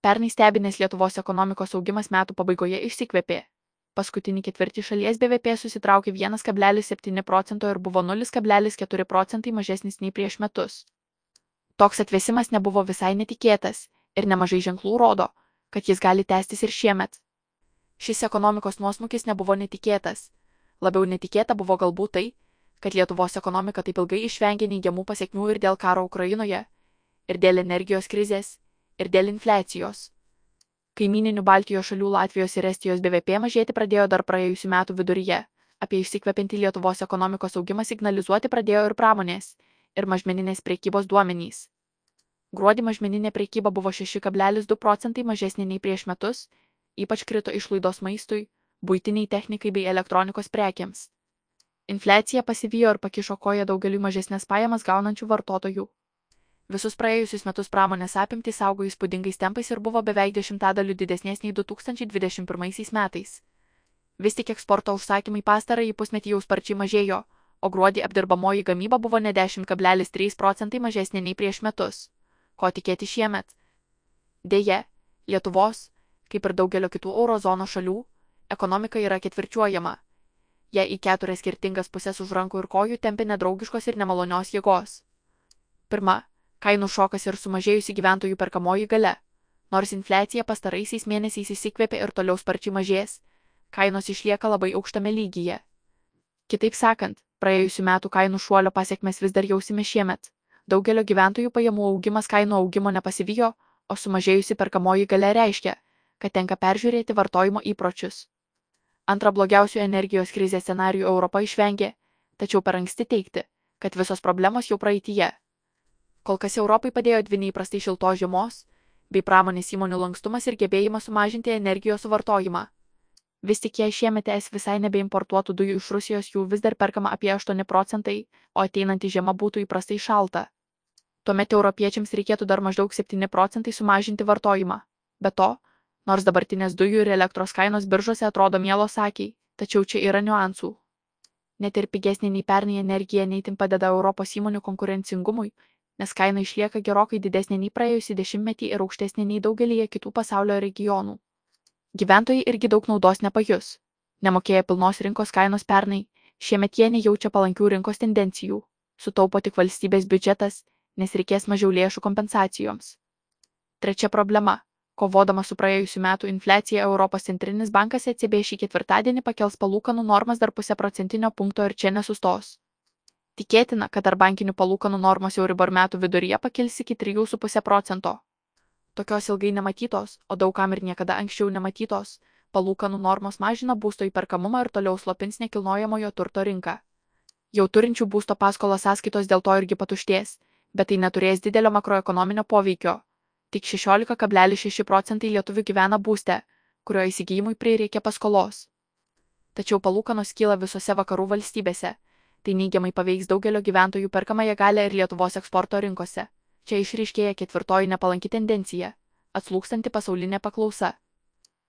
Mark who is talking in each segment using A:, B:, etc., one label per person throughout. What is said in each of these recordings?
A: Pernai stebinės Lietuvos ekonomikos augimas metų pabaigoje išsikvėpė. Paskutinį ketvirtį šalies BVP susitraukė 1,7 procento ir buvo 0,4 procentai mažesnis nei prieš metus. Toks atvėsimas nebuvo visai netikėtas ir nemažai ženklų rodo, kad jis gali tęstis ir šiemet. Šis ekonomikos nuosmukis nebuvo netikėtas. Labiau netikėta buvo galbūt tai, kad Lietuvos ekonomika taip ilgai išvengė neigiamų pasiekmių ir dėl karo Ukrainoje, ir dėl energijos krizės, ir dėl infliacijos. Kaimininių Baltijos šalių Latvijos ir Estijos BVP mažėti pradėjo dar praėjusiu metu viduryje. Apie išsikvepiantį Lietuvos ekonomikos augimą signalizuoti pradėjo ir pramonės, ir mažmeninės priekybos duomenys. Gruodį mažmeninė priekyba buvo 6,2 procentai mažesnė nei prieš metus, ypač krito išlaidos maistui, būtiniai technikai bei elektronikos prekiams. Infliacija pasivijo ir pakišo koją daugeliu mažesnės pajamas gaunančių vartotojų. Visus praėjusius metus pramonės apimtys augo įspūdingais tempais ir buvo beveik dešimtadaliu didesnės nei 2021 metais. Vis tik eksporto užsakymai pastarąjį pusmetį jau sparčiai mažėjo, o gruodį apdirbamoji gamyba buvo ne 10,3 procentai mažesnė nei prieš metus. Ko tikėti šiemet? Deja, Lietuvos, kaip ir daugelio kitų eurozono šalių, ekonomika yra ketvirčiuojama. Jie į keturias skirtingas pusės už rankų ir kojų tempi nedraugiškos ir nemalonios jėgos. Pirma, kainų šokas ir sumažėjusi gyventojų perkamoji gale. Nors infliacija pastaraisiais mėnesiais įsikvėpė ir toliau sparčiai mažės, kainos išlieka labai aukštame lygyje. Kitaip sakant, praėjusiu metu kainų šuolio pasiekmes vis dar jausime šiemet. Daugelio gyventojų pajamų augimas kainų augimo nepasivijo, o sumažėjusi perkamoji gale reiškia, kad tenka peržiūrėti vartojimo įpročius. Antra blogiausių energijos krizės scenarijų Europa išvengė, tačiau per anksti teikti, kad visos problemos jau praeitie. Kol kas Europai padėjo dvi neįprastai šiltos žiemos, bei pramonės įmonių lankstumas ir gebėjimas sumažinti energijos suvartojimą. Vis tik jei šiemet es visai nebeimportuotų dujų iš Rusijos jų vis dar perkama apie 8 procentai, o ateinanti žiema būtų įprastai šalta. Tuomet europiečiams reikėtų dar maždaug 7 procentai sumažinti vartojimą. Be to, nors dabartinės dujų ir elektros kainos biržose atrodo mielos akiai, tačiau čia yra niuansų. Net ir pigesnė nei pernai energija neįtin padeda Europos įmonių konkurencingumui, nes kaina išlieka gerokai didesnė nei praėjusį dešimtmetį ir aukštesnė nei daugelyje kitų pasaulio regionų. Gyventojai irgi daug naudos nepajus. Nemokėję pilnos rinkos kainos pernai, šiemet jie nejaučia palankių rinkos tendencijų, sutaupo tik valstybės biudžetas, nes reikės mažiau lėšų kompensacijoms. Trečia problema. Kovodama su praėjusiu metu infliacija Europos centrinis bankas ECB šį ketvirtadienį pakels palūkanų normas dar pusę procentinio punkto ir čia nesustos. Tikėtina, kad tarpbankinių palūkanų normos Euribor metų viduryje pakils iki 3,5 procento. Tokios ilgai nematytos, o daugam ir niekada anksčiau nematytos, palūkanų normos mažina būsto įperkamumą ir toliau slopins nekilnojamojo turto rinką. Jau turinčių būsto paskolos sąskaitos dėl to irgi patuštės, bet tai neturės didelio makroekonominio poveikio. Tik 16,6 procentai lietuvių gyvena būste, kurio įsigijimui prireikia paskolos. Tačiau palūkanos kyla visose vakarų valstybėse tai neigiamai paveiks daugelio gyventojų perkamąją galę ir Lietuvos eksporto rinkose. Čia išryškėja ketvirtoji nepalanki tendencija - atslūkstanti pasaulinė paklausa.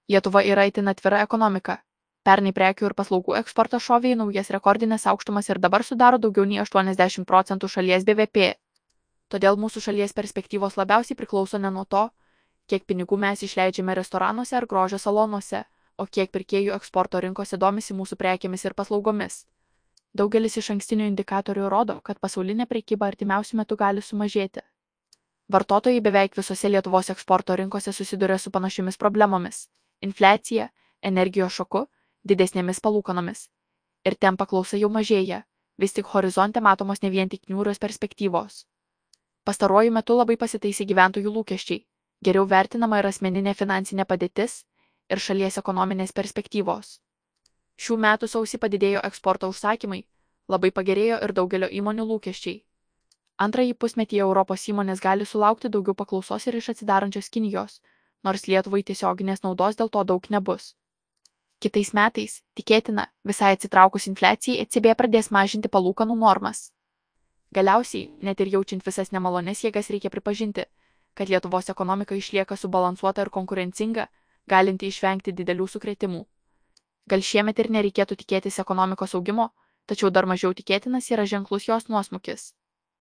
A: Lietuva yra itin atvira ekonomika. Pernai prekių ir paslaugų eksportas šovė į naujas rekordinės aukštumas ir dabar sudaro daugiau nei 80 procentų šalies BVP. Todėl mūsų šalies perspektyvos labiausiai priklauso ne nuo to, kiek pinigų mes išleidžiame restoranuose ar grožio salonuose, o kiek pirkėjų eksporto rinkose domisi mūsų prekėmis ir paslaugomis. Daugelis iš ankstinių indikatorių rodo, kad pasaulinė prekyba artimiausių metų gali sumažėti. Vartotojai beveik visose Lietuvos eksporto rinkose susiduria su panašiomis problemomis - infliacija, energijos šoku, didesnėmis palūkanomis. Ir ten paklausa jau mažėja, vis tik horizonte matomos ne vien tik niūrios perspektyvos. Pastaruoju metu labai pasitaisė gyventojų lūkesčiai, geriau vertinama ir asmeninė finansinė padėtis ir šalies ekonominės perspektyvos. Šių metų sausį padidėjo eksporto užsakymai, labai pagerėjo ir daugelio įmonių lūkesčiai. Antrąjį pusmetį Europos įmonės gali sulaukti daugiau paklausos ir iš atsidarančios Kinijos, nors Lietuvai tiesioginės naudos dėl to daug nebus. Kitais metais, tikėtina, visai atsitraukus infliacijai ECB pradės mažinti palūkanų normas. Galiausiai, net ir jaučiant visas nemalonės jėgas reikia pripažinti, kad Lietuvos ekonomika išlieka subalansuota ir konkurencinga, galinti išvengti didelių sukretimų. Gal šiemet ir nereikėtų tikėtis ekonomikos augimo, tačiau dar mažiau tikėtinas yra ženklus jos nuosmukis.